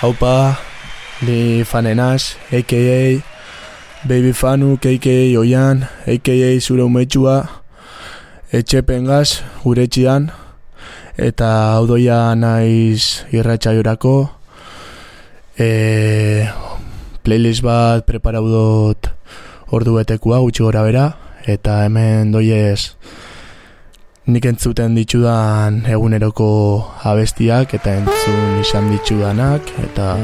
Haupa, ni fanenaz, a.k.a. Baby Fanu, a.k.a. Oian, a.k.a. zure umetxua, etxepengaz, gure txian, eta hau doia naiz irratxaiorako, e, playlist bat preparau dut ordu betekua, gutxi gora bera, eta hemen doiez nik entzuten ditudan eguneroko abestiak eta entzun izan ditudanak eta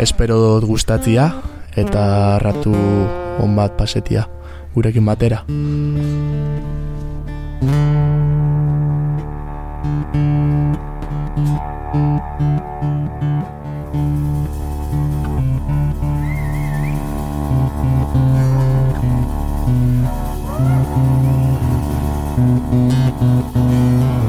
espero dut gustatzia eta ratu on bat pasetia gurekin batera. just Mm-hmm.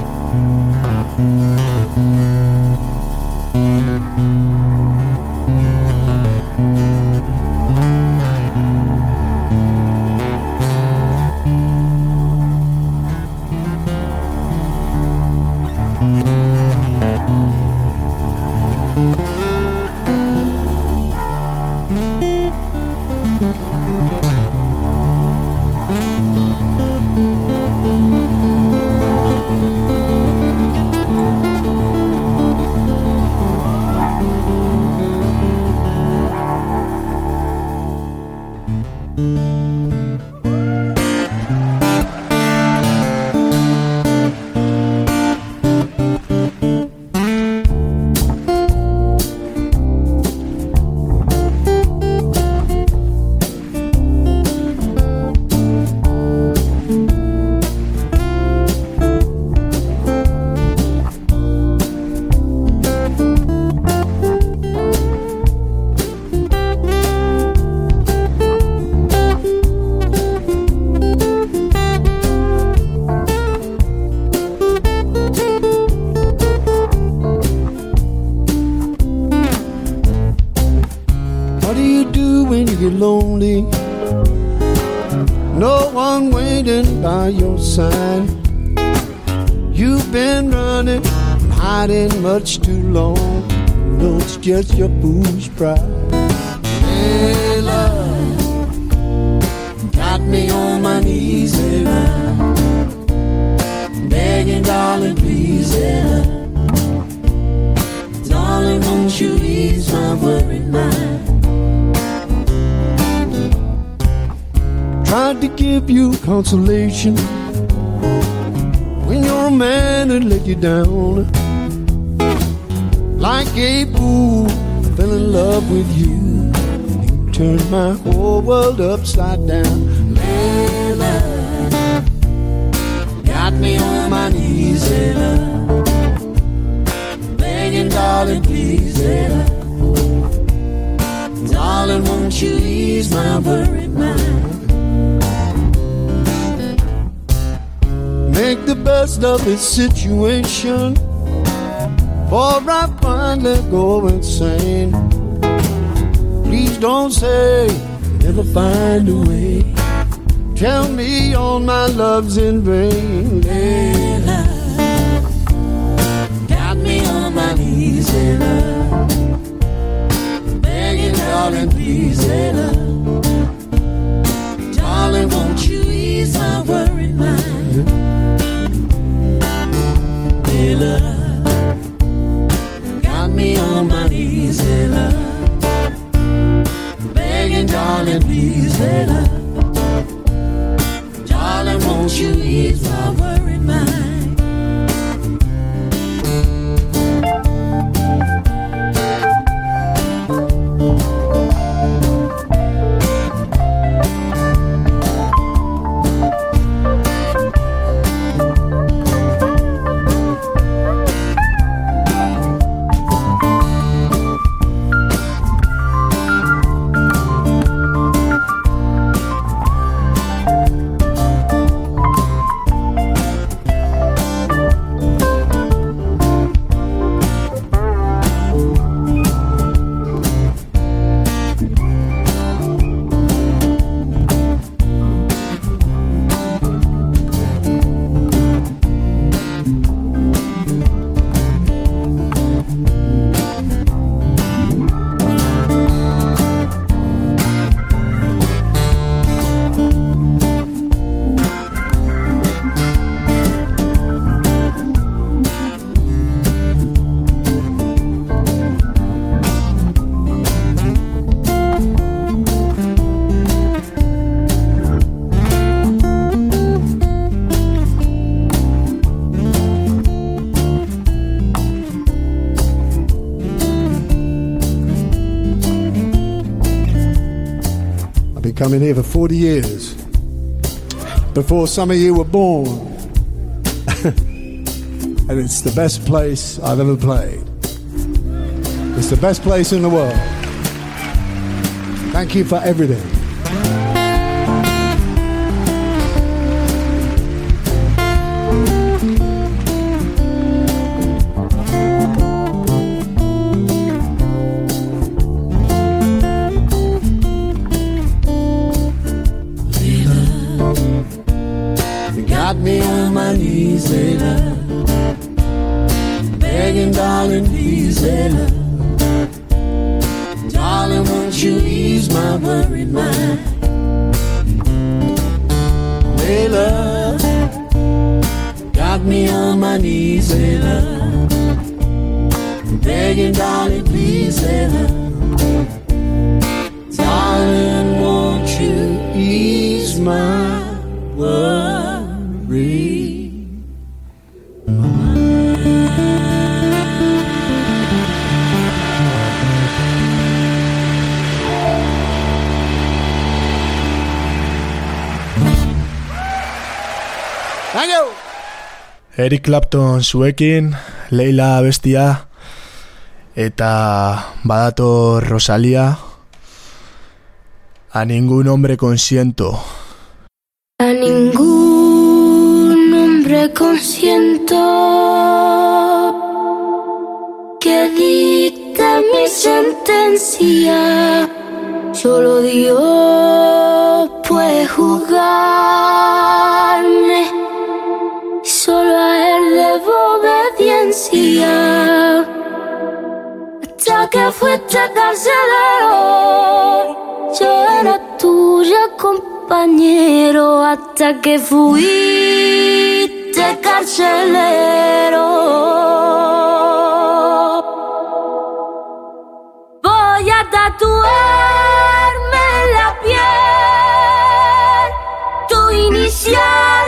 Pride. Hey, love, got me on my knees, hey, love. Begging, darling, please, hey, love. Darling, won't you ease my worried mind? Tried to give you consolation with you. You turned my whole world upside down. Layla, got me on my knees, Layla. Begging, darling, please, Layla. Darling, won't you ease my worried mind? Make the best of this situation before I finally go insane. Please don't say never find a way. Tell me all my love's in vain. Layla, got me on my knees, Layla. Begging, darling, please, Layla. Coming here for 40 years. Before some of you were born. and it's the best place I've ever played. It's the best place in the world. Thank you for everything. Eric Clapton zuekin, Leila bestia, eta badator Rosalia, a ningún hombre consiento. A ningún hombre consiento que dicta mi sentencia. Solo Dios puede juzgarme. Solo a Él debo obediencia. Hasta que fuiste carcelero, yo era tuya, compañero. Hasta que fuiste carcelero. Voy a tatuarme la piel tu inicial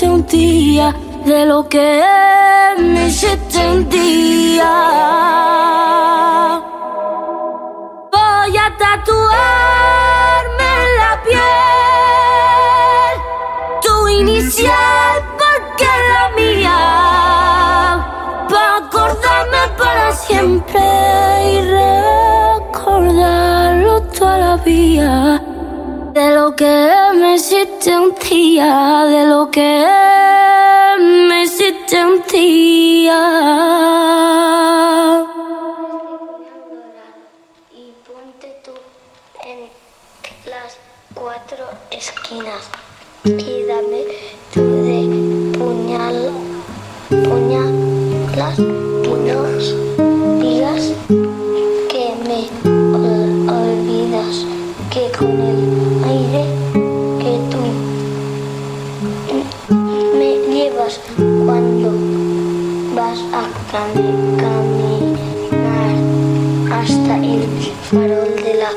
hiciste un día, de lo que me hiciste un día. Voy a tatuarme en la piel tu inicial porque la mía. Para acordarme para siempre y recordarlo toda la vida. De lo que me hiciste un día, de lo que me hiciste un día. y ponte tú en las cuatro esquinas y dame tú de puñal, puñalas no digas cami- caminar hasta el farol de la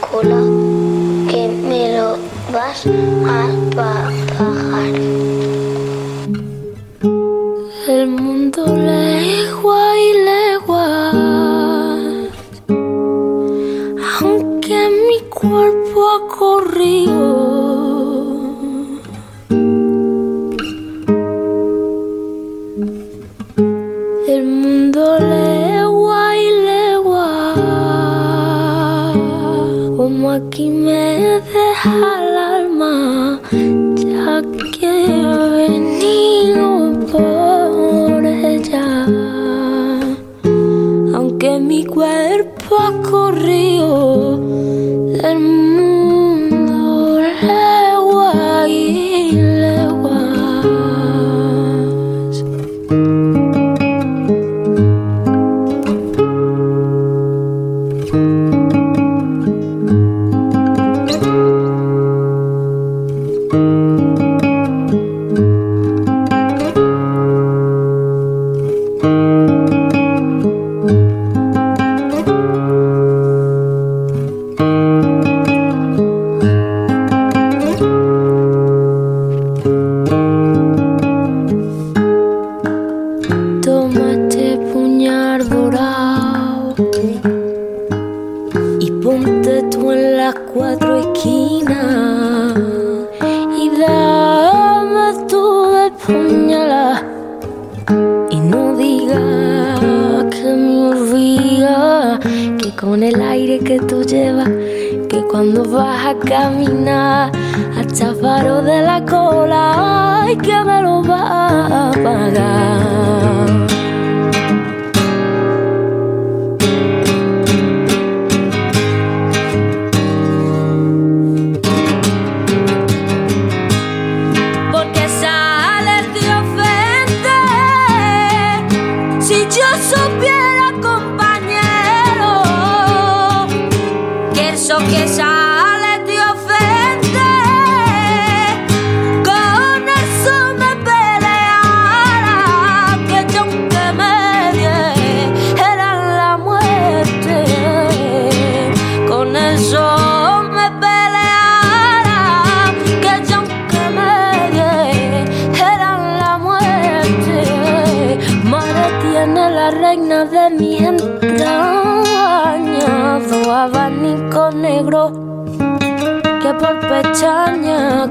cola que me lo vas a pa- pagar.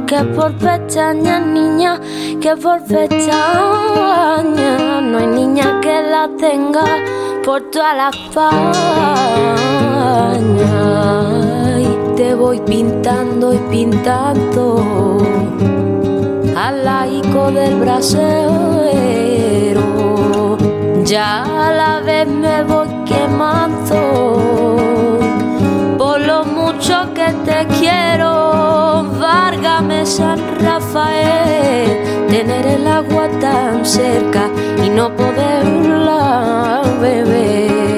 Que por pestañas, niña, que por pestañas, no hay niña que la tenga por toda la España. Y te voy pintando y pintando al laico del brasero. Ya a la vez me voy quemando por mucho que te quiero. Várgame San Rafael, tener el agua tan cerca y no poderla beber.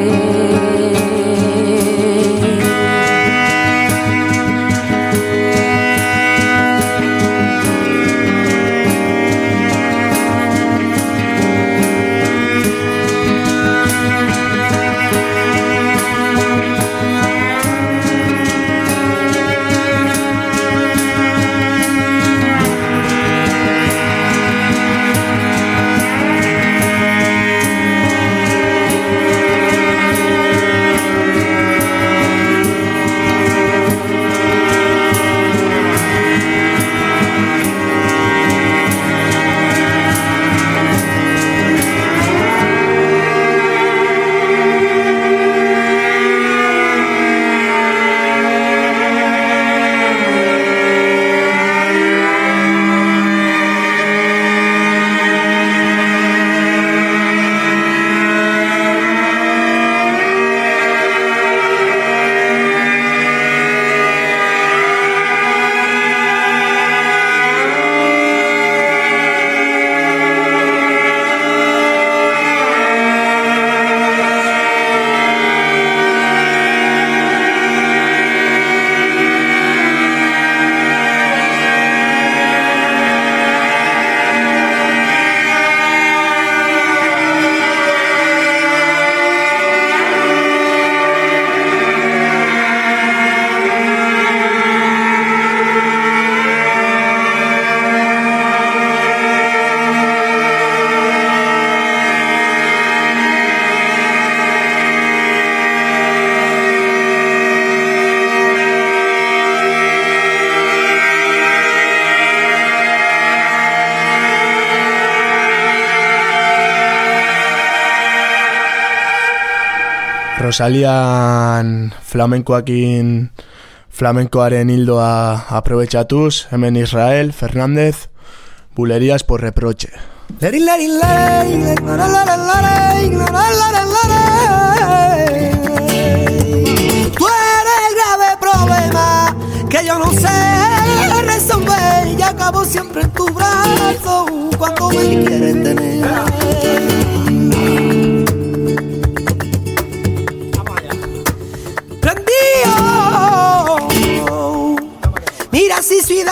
Rosalian flamenkoakin flamenkoaren hildoa aprobetxatuz, hemen Israel, Fernández, bulerías por reproche. Tú eres grave problema que yo no sé resolver y acabo siempre en tu brazo.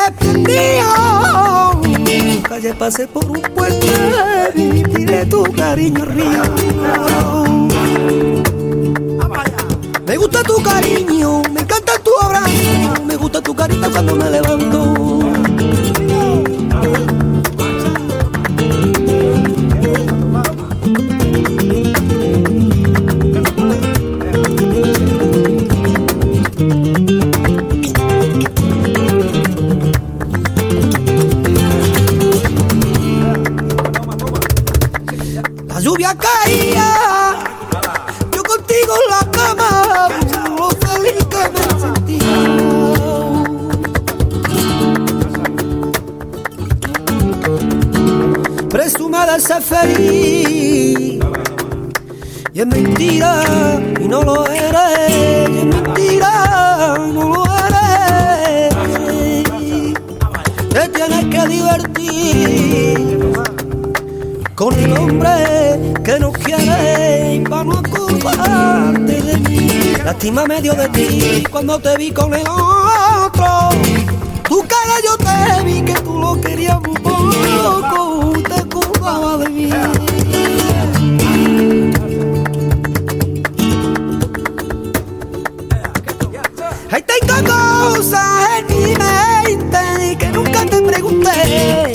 Desprendido. Calle pasé por un puente y tiré tu cariño río. Lástima medio de ti cuando te vi con el otro. Tu cara yo te vi que tú lo querías un poco, te ocupaba de mí. Ahí tengo cosas en mi mente que nunca te pregunté.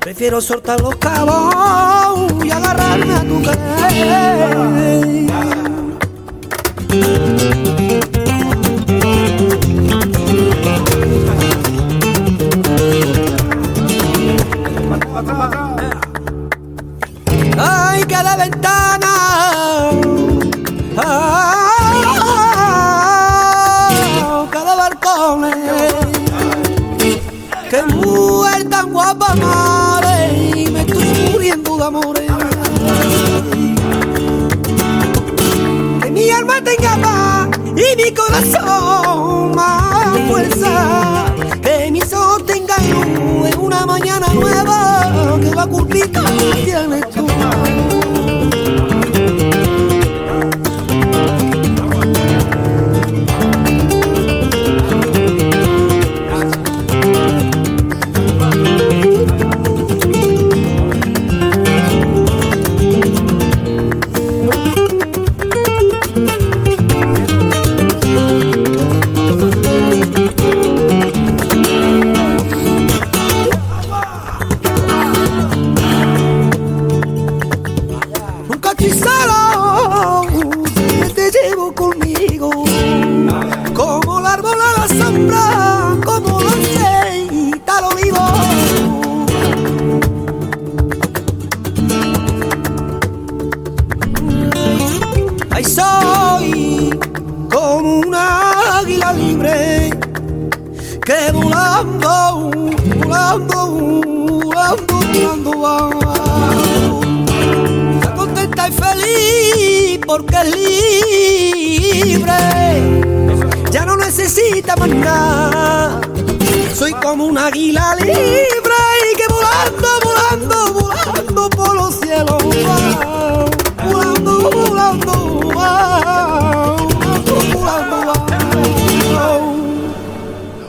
Prefiero soltar los cabos y agarrarme a tu querer. Ay, que de ventana. Ah, que de balcones. Que mujer tan guapa, madre. Me estoy muriendo de amores. Que mi alma tenga paz y mi corazón tienes tú. Nunca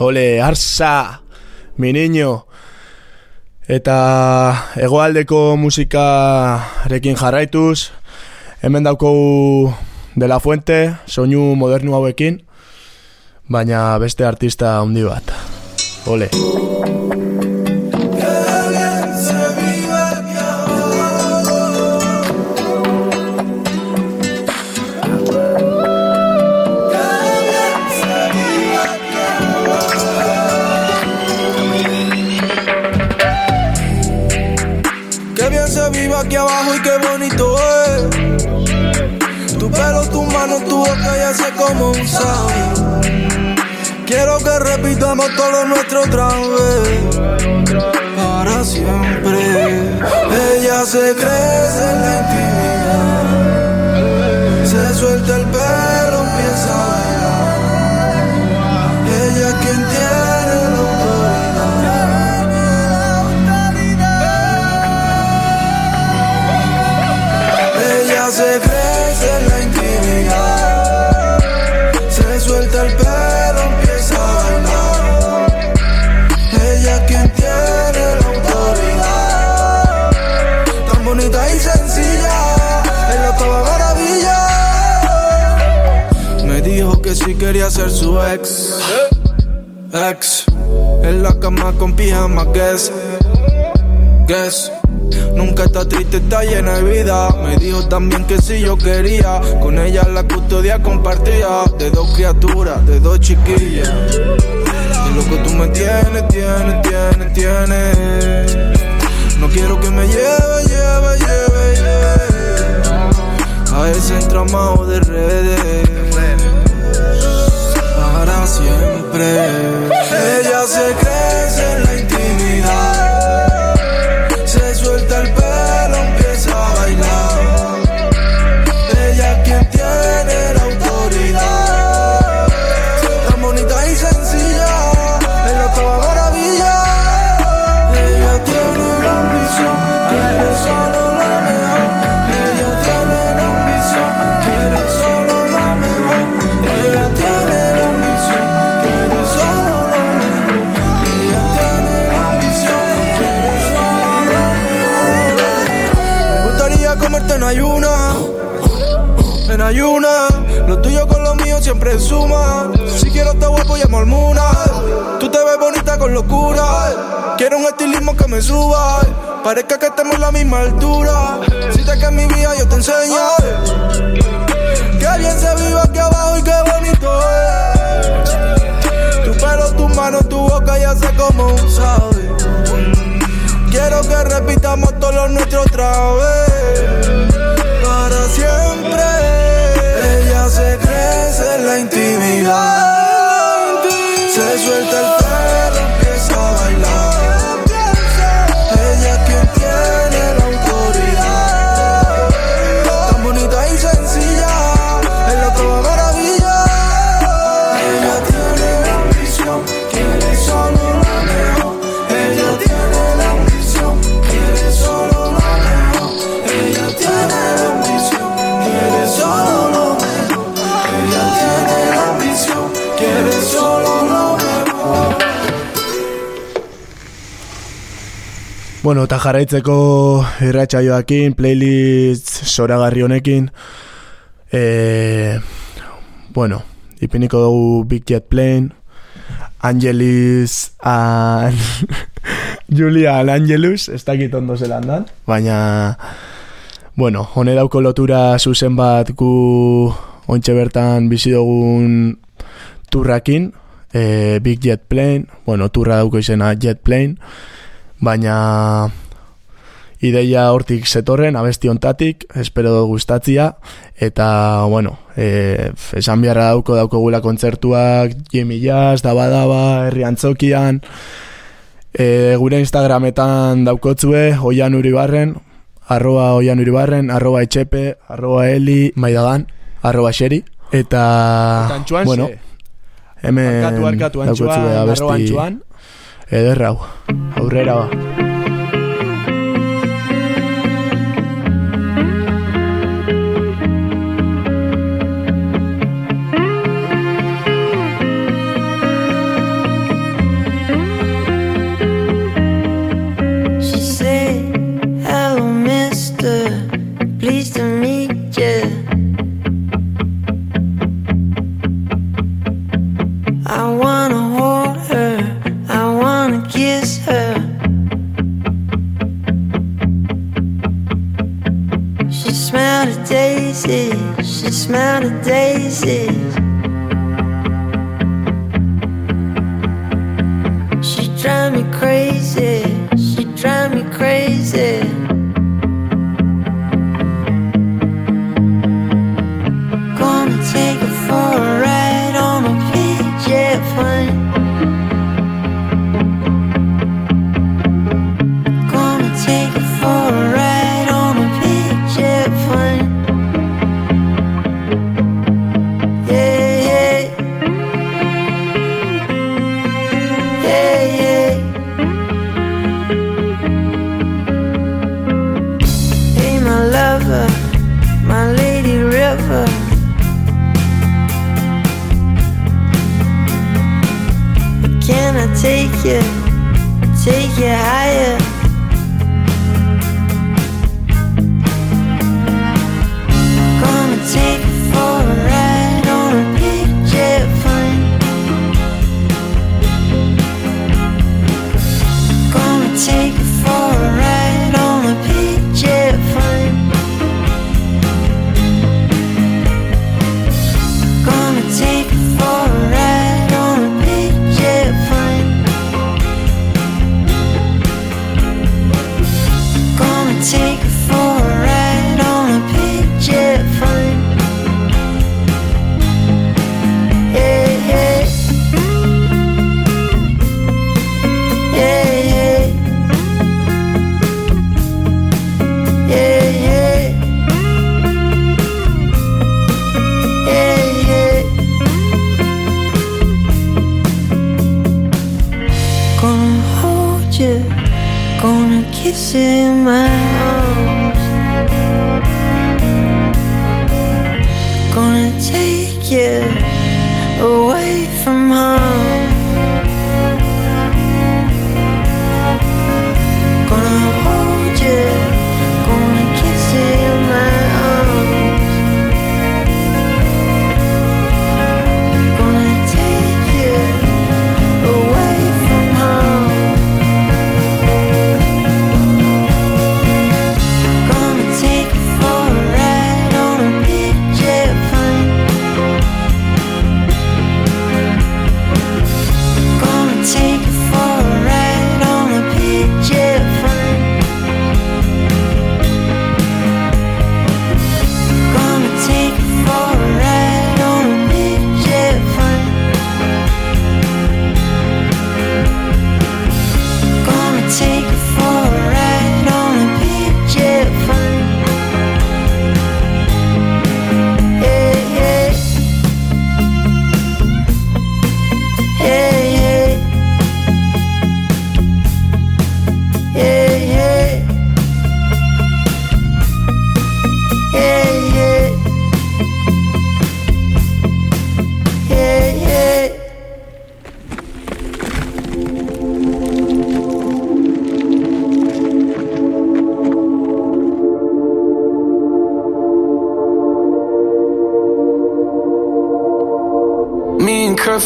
Ole, arsa, mi niño. Eta hegoaldeko musikarekin jarraituz, hemen daukogu De La Fuente, soinu modernu hauekin, baina beste artista handi bat. Ole. Quiero que repitamos todo nuestro otra. Para siempre. Ella se crece en la intimidad. Se suelta el pelo, quería ser su ex. Ex. En la cama con pijama, guess. Guess. Nunca está triste, está llena de vida. Me dijo también que si yo quería, con ella la custodia compartía. De dos criaturas, de dos chiquillas. Y lo que tú me tienes, tienes, tienes, tienes. No quiero que me lleve, lleve, lleve, lleve. A ese entramado de redes. Siempre. Ella se crece en la Quiero un estilismo que me suba. Parezca que estemos a la misma altura. Si te caes mi vida, yo te enseño. Que bien se vive aquí abajo y qué bonito es. Tu pelo, tu mano, tu boca, ya sé cómo sabes. Quiero que repitamos todo lo nuestro otra vez. Para siempre. Ella se crece en la intimidad. Bueno, eta jarraitzeko irratsaioakin, playlist soragarri honekin, e, bueno, ipiniko dugu Big Jet Plane, Angelis and Julia Angelus, ez dakit ondo zelandan, baina, bueno, hone dauko lotura zuzen bat gu ointxe bertan bizi dugun turrakin, e, Big Jet Plane, bueno, turra dauko izena Jet Plane, baina ideia hortik zetorren, abesti ontatik, espero dugu gustatzia, eta, bueno, e, esan beharra dauko daukogula kontzertuak, Jimmy Jazz, Daba Daba, Herri Antzokian, e, gure Instagrametan daukotzue, oian uribarren, arroba oian uribarren, arroba etxepe, arroba eli, maidagan, arroba xeri, eta, bueno, hemen Antxuan, arroba Antxuan. Ederrau aurrera ba.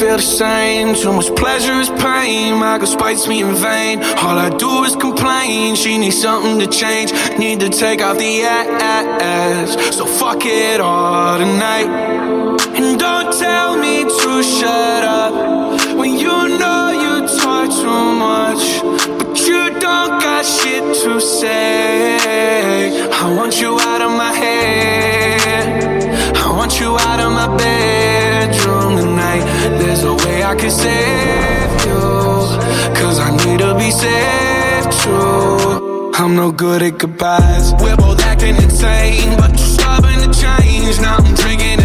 Feel the same. Too much pleasure is pain. My girl spites me in vain. All I do is complain. She needs something to change. Need to take out the ass. So fuck it all tonight. And don't tell me to shut up when you know you talk too much. But you don't got shit to say. I want you out of my head. I want you out of my tonight. There's a way I can save you. Cause I need to be saved too. I'm no good at goodbyes. We're both acting insane, but you're stubborn to change. Now I'm drinking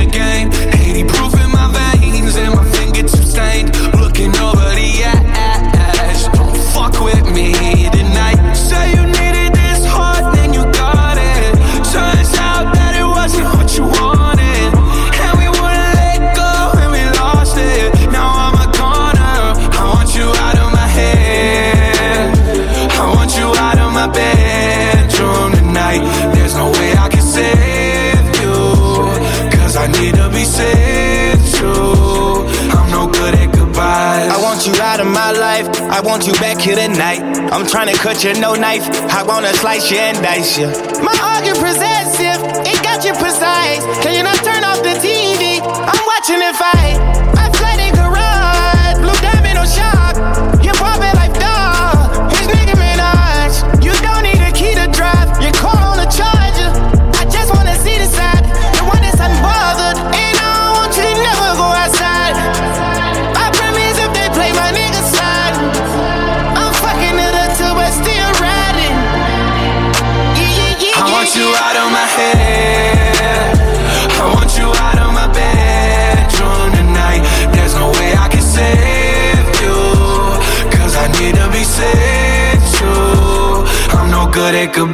want you back here tonight. I'm trying to cut you no knife. I wanna slice you and dice you. My argument possessive, it got you precise. Can you not turn off the TV? I'm watching it fight.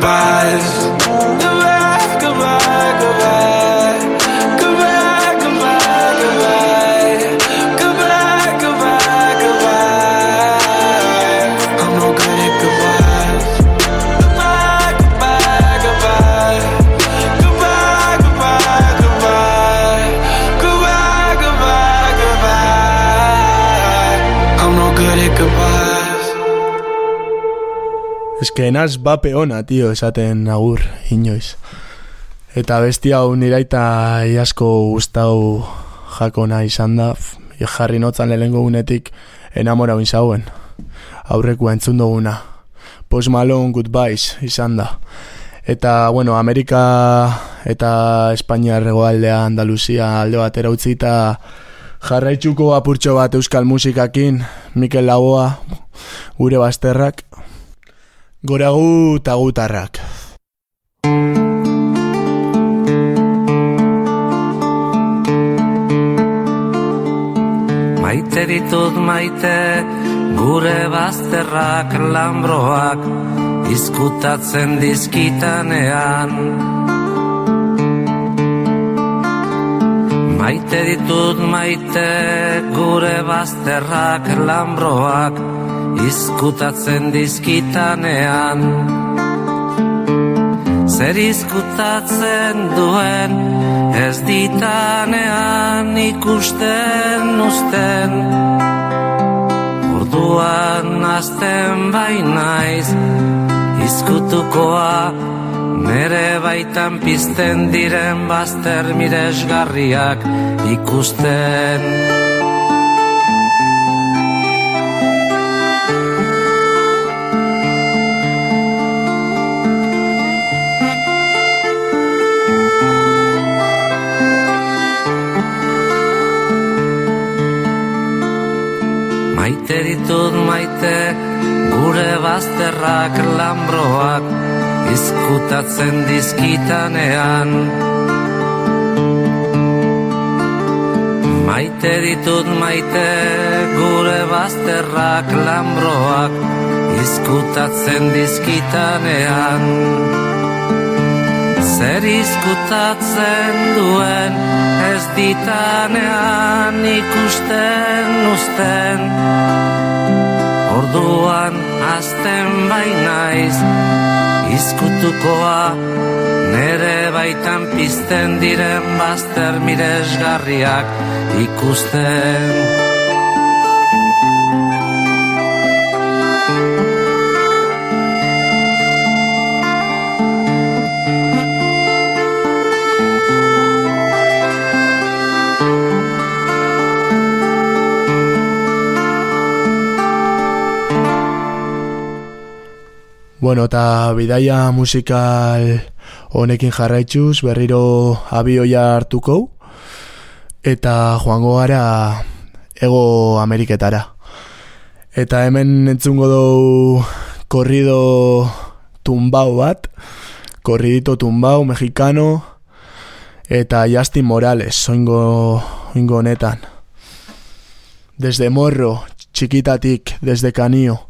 Goodbyes. Que naz bape ona, tio, esaten agur, inoiz. Eta besti hau niraita iasko gustau jakona izan da, jarri notzan lehengo unetik enamorau inzauen. Aurrekua entzun duguna. Post Malone Goodbyes izan da. Eta, bueno, Amerika eta Espainia erregoaldea Andaluzia alde batera utzi eta jarraitzuko apurtxo bat euskal musikakin, Mikel Laboa, gure bazterrak, goragu eta gutarrak. Maite ditut maite gure bazterrak lambroak izkutatzen dizkitanean Maite ditut maite gure bazterrak lambroak izkutatzen dizkitanean. Zer izkutatzen duen ez ditanean ikusten usten Orduan azten bainaiz izkutukoa Nere baitan pizten diren bazter miresgarriak ikusten Maite ditut maite gure bazterrak lambroak izkutatzen dizkitanean. Maite ditut maite gure bazterrak lambroak izkutatzen dizkitanean Zer izkutatzen duen ez ditanean ikusten usten Orduan azten bainaiz izkutukoa Nere baitan pizten diren bazter miresgarriak ikusten Bueno, eta bidaia musikal honekin jarraitzuz berriro abioia hartuko eta joango gara ego Ameriketara. Eta hemen entzungo dugu korrido tumbau bat, korridito tumbau mexicano eta Justin Morales, soingo, oingo honetan. Desde morro, txikitatik, desde kanio.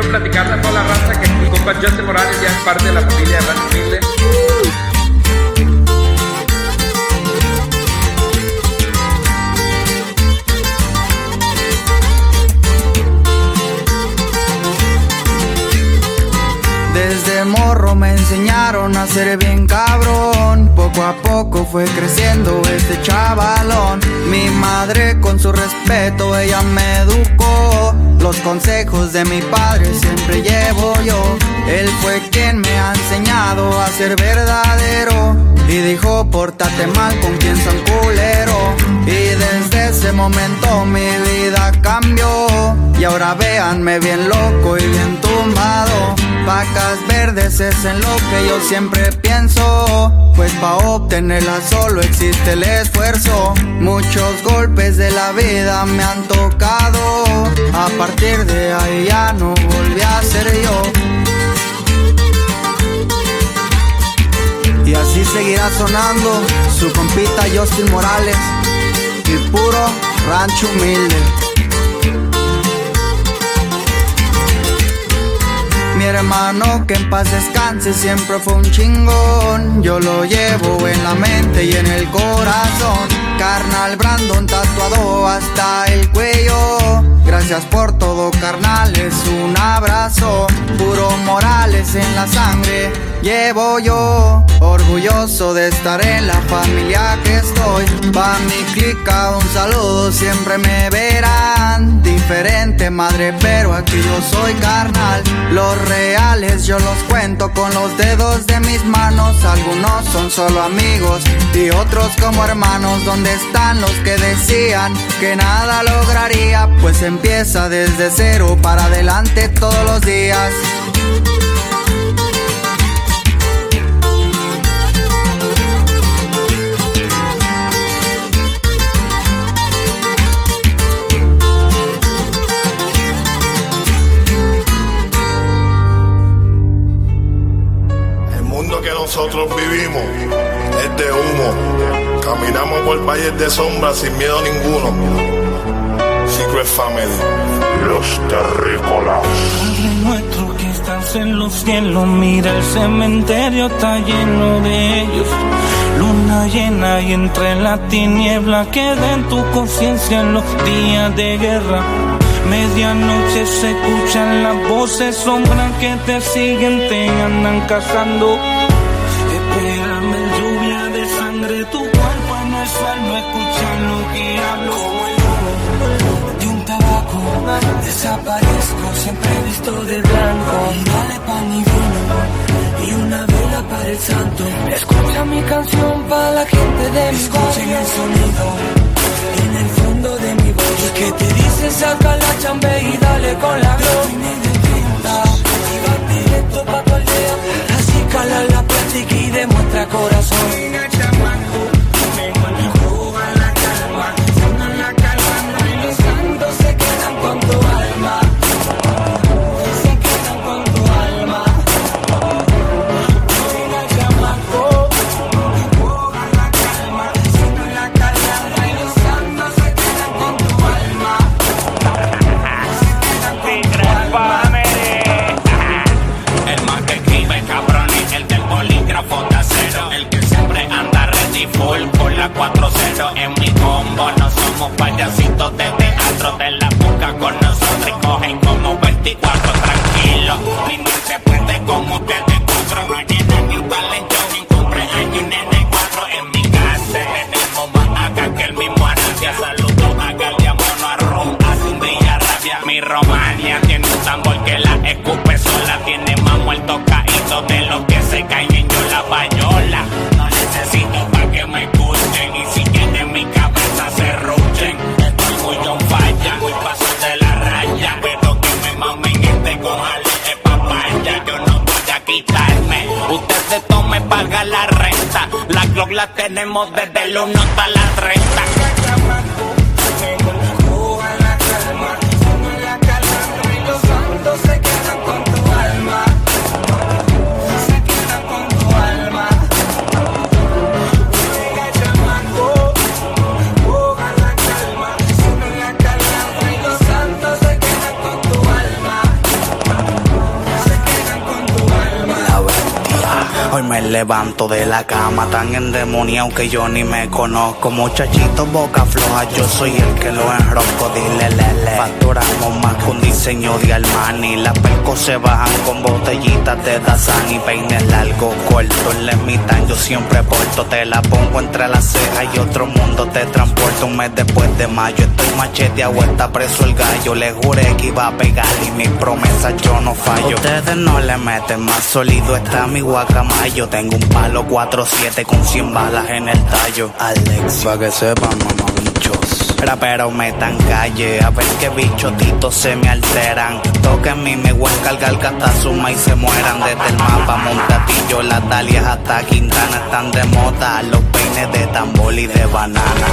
Quiero platicarle a toda la raza que mi compa Justin Morales ya es parte de la familia de Rancho Humilde. Desde morro me enseñaron a ser bien cabrón. Poco a poco fue creciendo este chavalón. Mi madre con su respeto, ella me educó. Los consejos de mi padre siempre llevo yo. Él fue quien me ha enseñado a ser verdadero. Y dijo, pórtate mal con quien son culero. Y desde ese momento mi vida cambió. Y ahora véanme bien loco y bien tumbado. Vacas verdes es en lo que yo siempre pienso. Pues pa' obtenerla solo existe el esfuerzo. Muchos golpes de la vida me han tocado. A partir de ahí ya no volví a ser yo. Y así seguirá sonando su compita Justin Morales y puro rancho humilde. Mi hermano que en paz descanse siempre fue un chingón. Yo lo llevo en la mente y en el corazón. Carnal Brandon tatuado hasta el cuello. Gracias por todo, carnal, es un abrazo. Puro Morales en la sangre llevo yo. Orgulloso de estar en la familia que estoy. Pa' mi clica un saludo, siempre me verán. Diferente madre, pero aquí yo soy carnal. Los reales yo los cuento con los dedos de mis manos. Algunos son solo amigos y otros como hermanos. ¿Dónde están los que decían que nada lograría? Pues empieza desde cero para adelante todos los días. El mundo que nosotros vivimos es de humo. Caminamos por valles de sombra sin miedo ninguno. Los terrícolas. Padre nuestro que estás en los cielos, mira el cementerio está lleno de ellos. Luna llena y entre la tiniebla queda en tu conciencia en los días de guerra. Medianoche se escuchan las voces sombras que te siguen, te andan cazando. Desaparezco, siempre visto de blanco Y dale pan y vino Y una vela para el santo. Escucha mi canción para la gente de mi Escuchen el sonido. En el fondo de mi voz. Y que te dice saca la chambe y dale con la glow Y va directo pa' tu aldea. Así cala la práctica y demuestra corazón De la boca con nosotros y cogen como 24 la tenemos desde el levanto de la cama tan endemoniado que yo ni me conozco. Muchachito boca floja, yo soy el que lo enrosco. Dile lele. Facturamos más con diseño de Armani. Las percos se bajan con botellitas de Dazan y peines largos, cortos. Le mitad yo siempre porto. Te la pongo entre las cejas y otro mundo te transporto. Un mes después de mayo estoy macheteado, está preso el gallo. Le juré que iba a pegar y mis promesas yo no fallo. Ustedes no le meten más sólido, está mi guacamayo. Tengo un palo 4-7 con 100 balas en el tallo. Alex, pa' que sepan, mamabichos. Raperos metan calle, a ver qué bichotitos se me alteran. Toquen mi me voy a encargar que hasta suma y se mueran. Desde el mapa Montatillo, las dalias hasta Quintana están de moda. Los peines de tambor y de banana.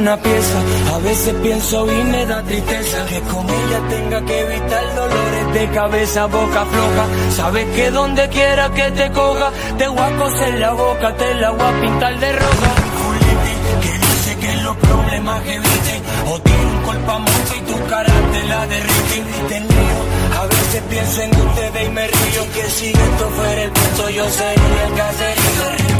Una pieza. A veces pienso y me da tristeza que con ella tenga que evitar dolores de cabeza, boca floja. Sabes que donde quiera que te coja, te voy a coser la boca, te la voy a pintar de roja. Que dice que los problemas que eviten o tiene un culpa mucho y tu cara te la derrite y te. A veces pienso en ustedes y me río que si esto fuera el punto yo sería el caserío.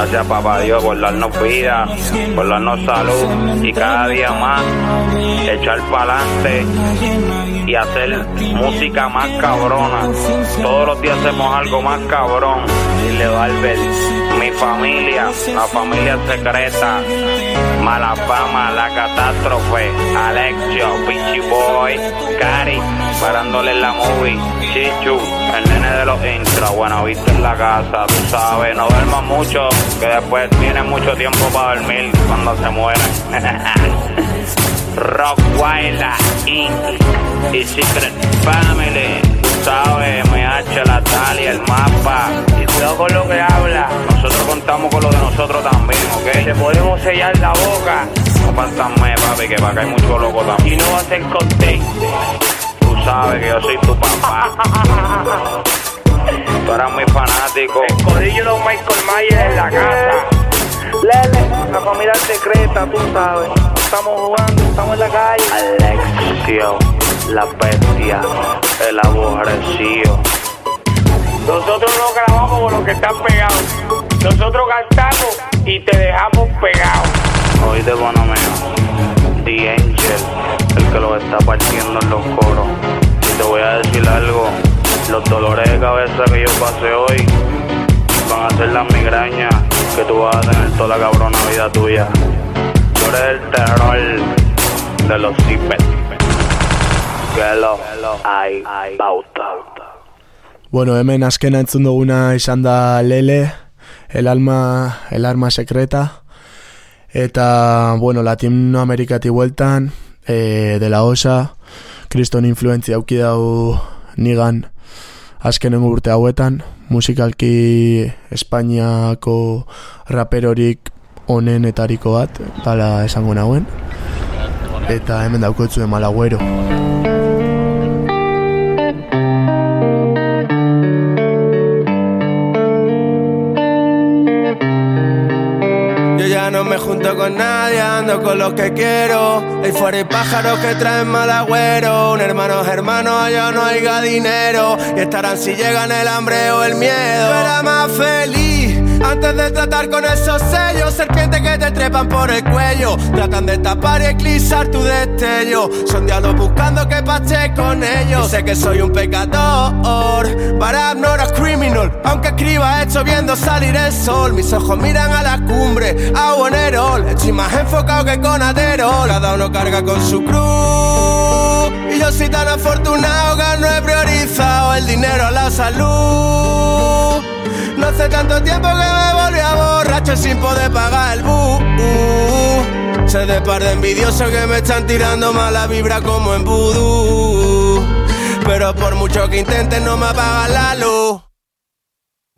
Gracias papá Dios por darnos vida, por darnos salud y cada día más echar para adelante y hacer música más cabrona. Todos los días hacemos algo más cabrón. Dile Albert, mi familia, la familia secreta, mala fama, la catástrofe, Alexio, Pichi Boy, Cari, parándole la movie, Chichu, el nene de los intros, bueno, viste en la casa, tú sabes, no duermas mucho, que después tienes mucho tiempo para dormir cuando se mueren. Rockweiler Inc. y Secret Family. Tú sabes, MH, la Talia, el mapa. Y cuidado con lo que habla. Nosotros contamos con lo de nosotros también, ¿ok? Te podemos sellar la boca. No pásame, papi, que para acá hay mucho loco también. Y no va a ser conté. Tú sabes que yo soy tu papá. Tú eras muy fanático. El codillo de Michael Myers en la casa. Lele, la familia secreta, tú sabes. Estamos jugando, estamos en la calle. Alexio, la bestia, el aborrecido. Nosotros no grabamos por los que están pegados. Nosotros cantamos y te dejamos pegado. Oíste, bueno mío. The Angel, el que lo está partiendo en los coros. Y te voy a decir algo. Los dolores de cabeza que yo pasé hoy van a ser las migrañas que tú vas a tener toda la cabrona vida tuya. Tú eres el terror de los zippers. Que lo hay bauta. Bueno, hemen azkena entzun duguna izan da Lele, el alma, el arma secreta. Eta, bueno, Latinoamerikati bueltan, e, de la osa, kriston influentzia auki dau nigan azkenengo urte hauetan, musikalki Espainiako raperorik onenetariko bat, dala esango nauen. Eta hemen daukotzu malagüero. Yo junto con nadie, ando con los que quiero. Hay fuera hay pájaros que traen mal agüero. Un hermano es hermano, allá no haya dinero. Y estarán si llegan el hambre o el miedo. Yo era más feliz antes de tratar con esos sellos. Serpientes que te trepan por el cuello. Tratan de tapar y eclipsar tu destello. Son buscando que pache con ellos. Sé que soy un pecador, but I'm not a criminal. Aunque escriba hecho viendo salir el sol. Mis ojos miran a la cumbre, a Bonerol. Estoy más enfocado que con Adderall. Cada uno carga con su cruz. Y yo soy tan afortunado que no he priorizado el dinero a la salud. Hace tanto tiempo que me volví a borracho sin poder pagar el bus. Sé de par de envidiosos que me están tirando mala vibra como en vudú. Pero por mucho que intenten no me apagan la luz.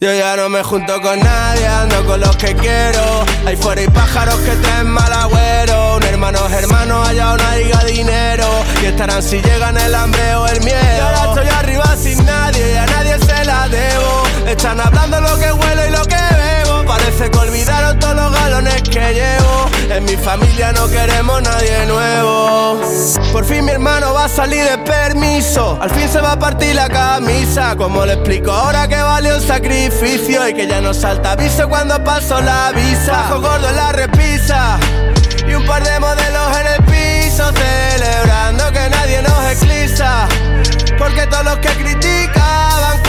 Yo ya no me junto con nadie, ando con los que quiero. Ahí fuera hay pájaros que traen mal agüero. Un hermano es hermano, allá no haya dinero. Y estarán si llegan el hambre o el miedo. Y ahora estoy arriba sin nadie y a nadie se la debo. Están hablando lo que huelo y lo que bebo. Parece que olvidaron todos los galones que llevo. En mi familia no queremos nadie nuevo. Por fin mi hermano va a salir de permiso. Al fin se va a partir la camisa. Como le explico ahora que valió el sacrificio y que ya no salta aviso cuando paso la visa. Bajo gordo en la repisa y un par de modelos en el piso celebrando que nadie nos eclipsa. Porque todos los que criticaban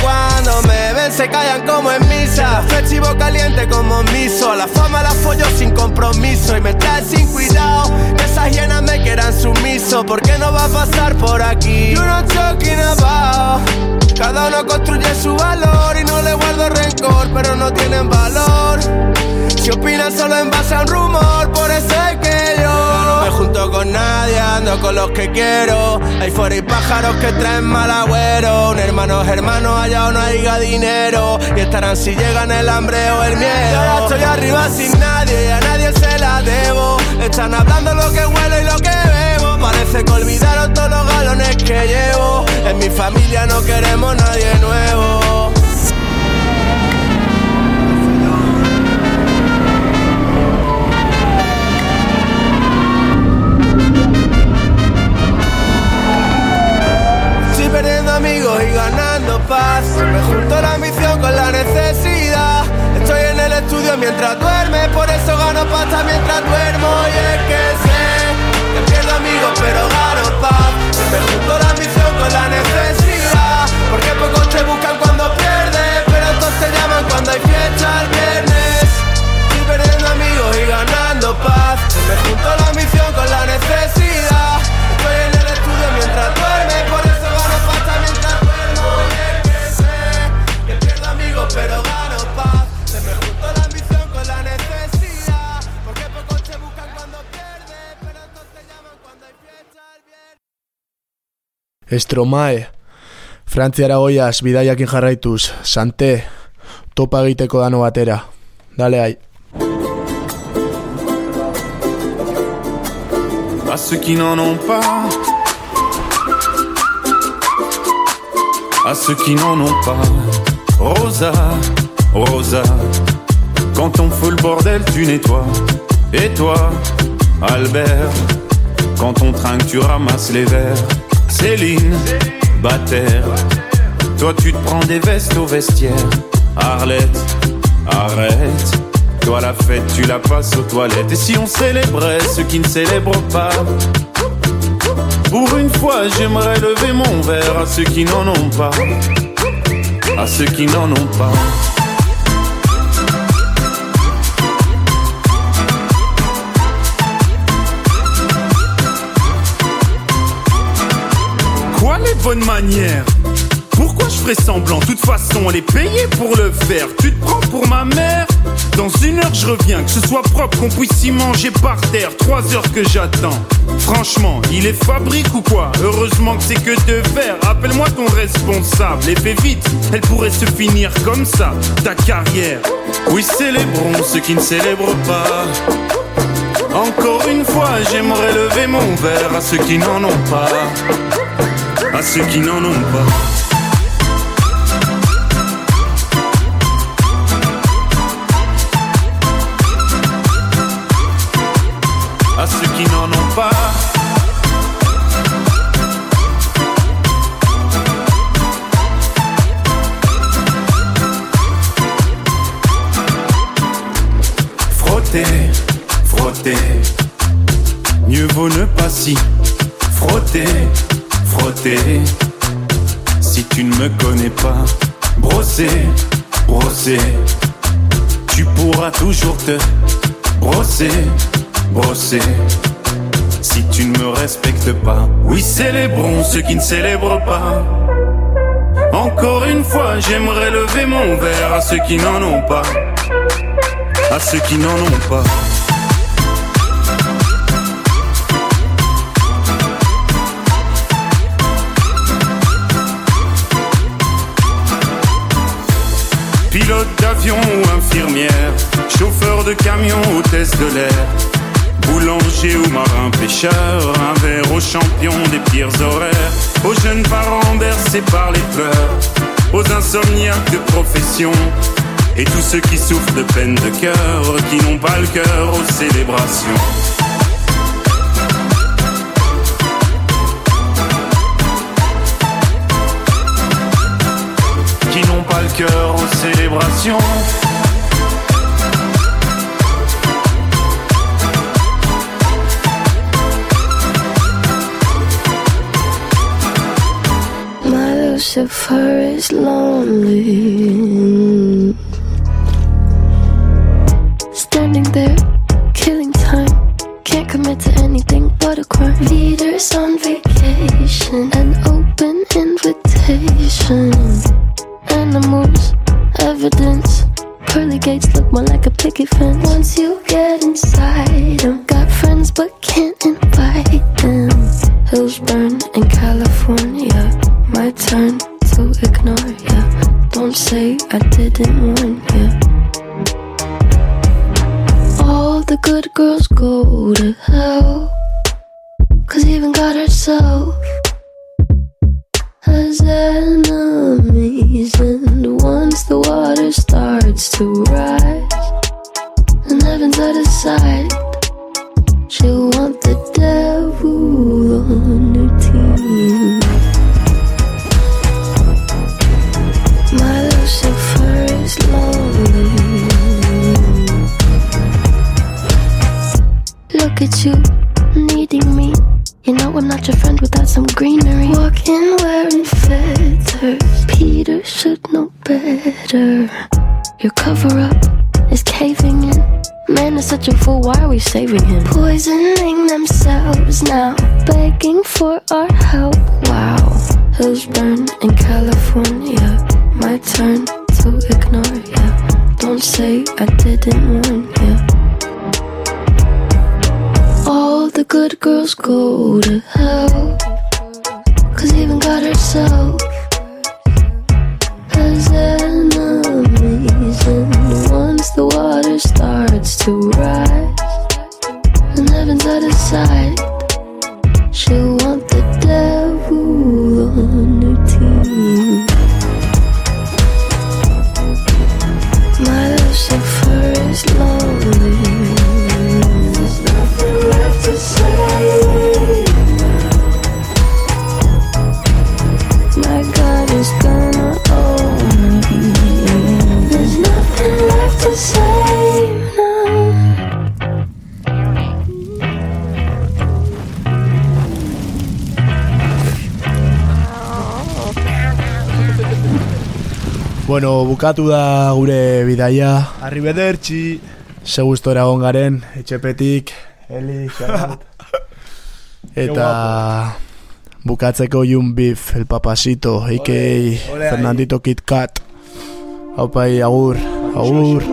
cuando me ven se callan como en misa. Festivo caliente como miso. La fama la follo sin compromiso y me trae sin cuidado. Que esas hienas me quieran sumiso. ¿Por qué no va a pasar por aquí? You know talking about. Cada uno construye su valor y no le guardo rencor, pero no tienen valor. Si opinan solo en base a un rumor, por eso es que yo no junto con nadie, ando con los que quiero. Hay fuera hay pájaros que traen mal agüero. Un hermano es hermano, allá no haya dinero. Y estarán si llegan el hambre o el miedo. Y ahora estoy arriba sin nadie y a nadie se la debo. Están hablando lo que huelo y lo que bebo. Parece que olvidaron todos los galones que llevo. En mi familia no queremos nadie nuevo. Perdiendo amigos y ganando paz. Me junto la ambición con la necesidad. Estoy en el estudio mientras duerme, por eso gano pasta mientras duermo. Y es que sé que pierdo amigos, pero gano paz. Me junto la ambición con la necesidad. Porque pocos te buscan cuando pierdes, pero todos te llaman cuando hay fiesta el viernes. Estoy perdiendo amigos y ganando paz. Me junto la ambición con la necesidad. Estoy en Estromae, Frantziara goiaz bidaiakin jarraituz, sante, topa egiteko dano batera. Dale ai. à ceux qui n'en ont pas, à ceux qui n'en ont pas. Rosa, Rosa, quand on fout le bordel, tu nettoies. Et toi, Albert, quand on trinque, tu ramasses les verres. Céline, Bataire, toi tu te prends des vestes au vestiaire. Arlette, arrête. Toi la fête, tu la passes aux toilettes. Et si on célébrait ceux qui ne célèbrent pas? Pour une fois, j'aimerais lever mon verre à ceux qui n'en ont pas. À ceux qui n'en ont pas. Quoi les bonnes manières Pourquoi je ferais semblant De toute façon, elle est payée pour le faire. Tu te prends pour ma mère Dans une heure, je reviens, que ce soit propre, qu'on puisse y manger par terre. Trois heures que j'attends. Franchement, il est fabrique ou quoi Heureusement que c'est que de verre. Appelle-moi ton responsable et fais vite. Elle pourrait se finir comme ça, ta carrière. Oui, célébrons ceux qui ne célèbrent pas. Encore une fois, j'aimerais lever mon verre à ceux qui n'en ont pas. À ceux qui n'en ont pas. À ceux qui n'en ont pas. Frotter, frotter. Mieux vaut ne pas si frotter, Si tu ne me connais pas, brosser, brosser. Tu pourras toujours te brosser, brosser. Si tu ne me respectes pas, oui, célébrons ceux qui ne célèbrent pas. Encore une fois, j'aimerais lever mon verre à ceux qui n'en ont pas. À ceux qui n'en ont pas. Pilote d'avion ou infirmière, chauffeur de camion, hôtesse de l'air, boulanger ou marin pêcheur, un verre aux champions des pires horaires, aux jeunes parents bercés par les pleurs, aux insomniaques de profession, et tous ceux qui souffrent de peine de cœur, qui n'ont pas le cœur aux célébrations. Cœur aux célébrations. My Lucifer is lonely. Standing there, killing time. Can't commit to anything but a crime. Leaders on vacation, an open invitation. Animals, evidence. Pearly gates look more like a picket fence. Once you get inside, I've got friends but can't invite them. Hills burn in California. My turn to ignore ya. Don't say I didn't warn ya. All the good girls go to hell. Cause even God herself has enemies. And once the water starts to rise, and heaven's out of sight, she'll want the devil on her team. My Lucifer is lonely. Look at you, needing me. You know I'm not your friend without some greenery. Walking wearing feathers. Peter should know better. Your cover up is caving in. Man is such a fool, why are we saving him? Poisoning themselves now, begging for our help. Wow, hills burn in California. My turn to ignore ya. Don't say I didn't warn ya. The good girls go to hell. Cause even God herself has enemies. And once the water starts to rise, and heaven's out of sight, she'll want the devil Bueno, bukatu da gure bidaia. Arrivederci. Se gustora egon garen, etxepetik, Eli, xarat. Eta bukatzeko Jun Beef, El Papasito, a.k.a. Fernandito Kit Kat. Haupai, agur, agur.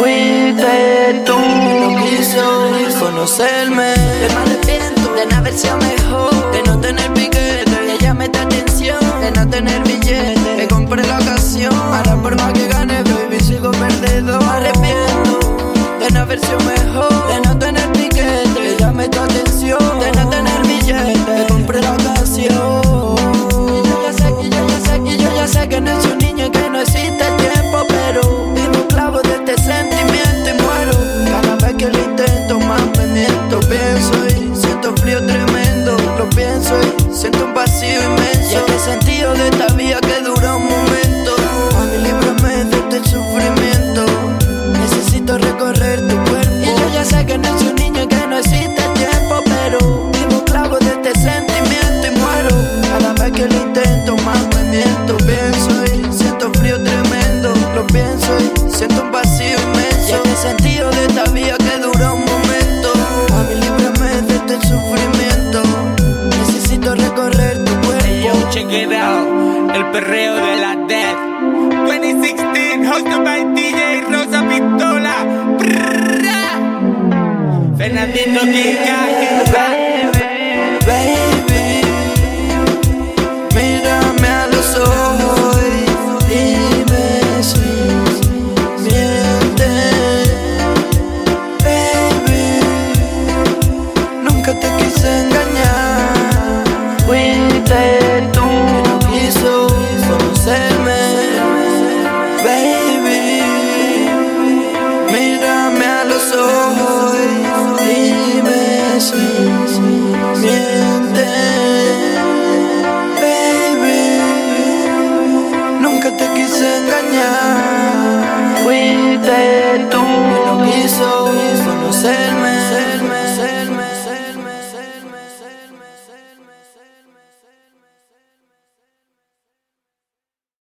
fuiste tú. No quiso conocerme. Yo no arrepiento de no haber sido mejor. De no tener piquete, de ella me atención. De no tener billete, me compré la ocasión. Ahora por más que gane, baby, sigo perdedor. Me arrepiento de no haber sido mejor. De no tener piquete, de ella me atención. De no tener billete, me compré la ocasión. Y yo ya sé, y yo ya sé, y yo ya sé que no es un niño y que no existe.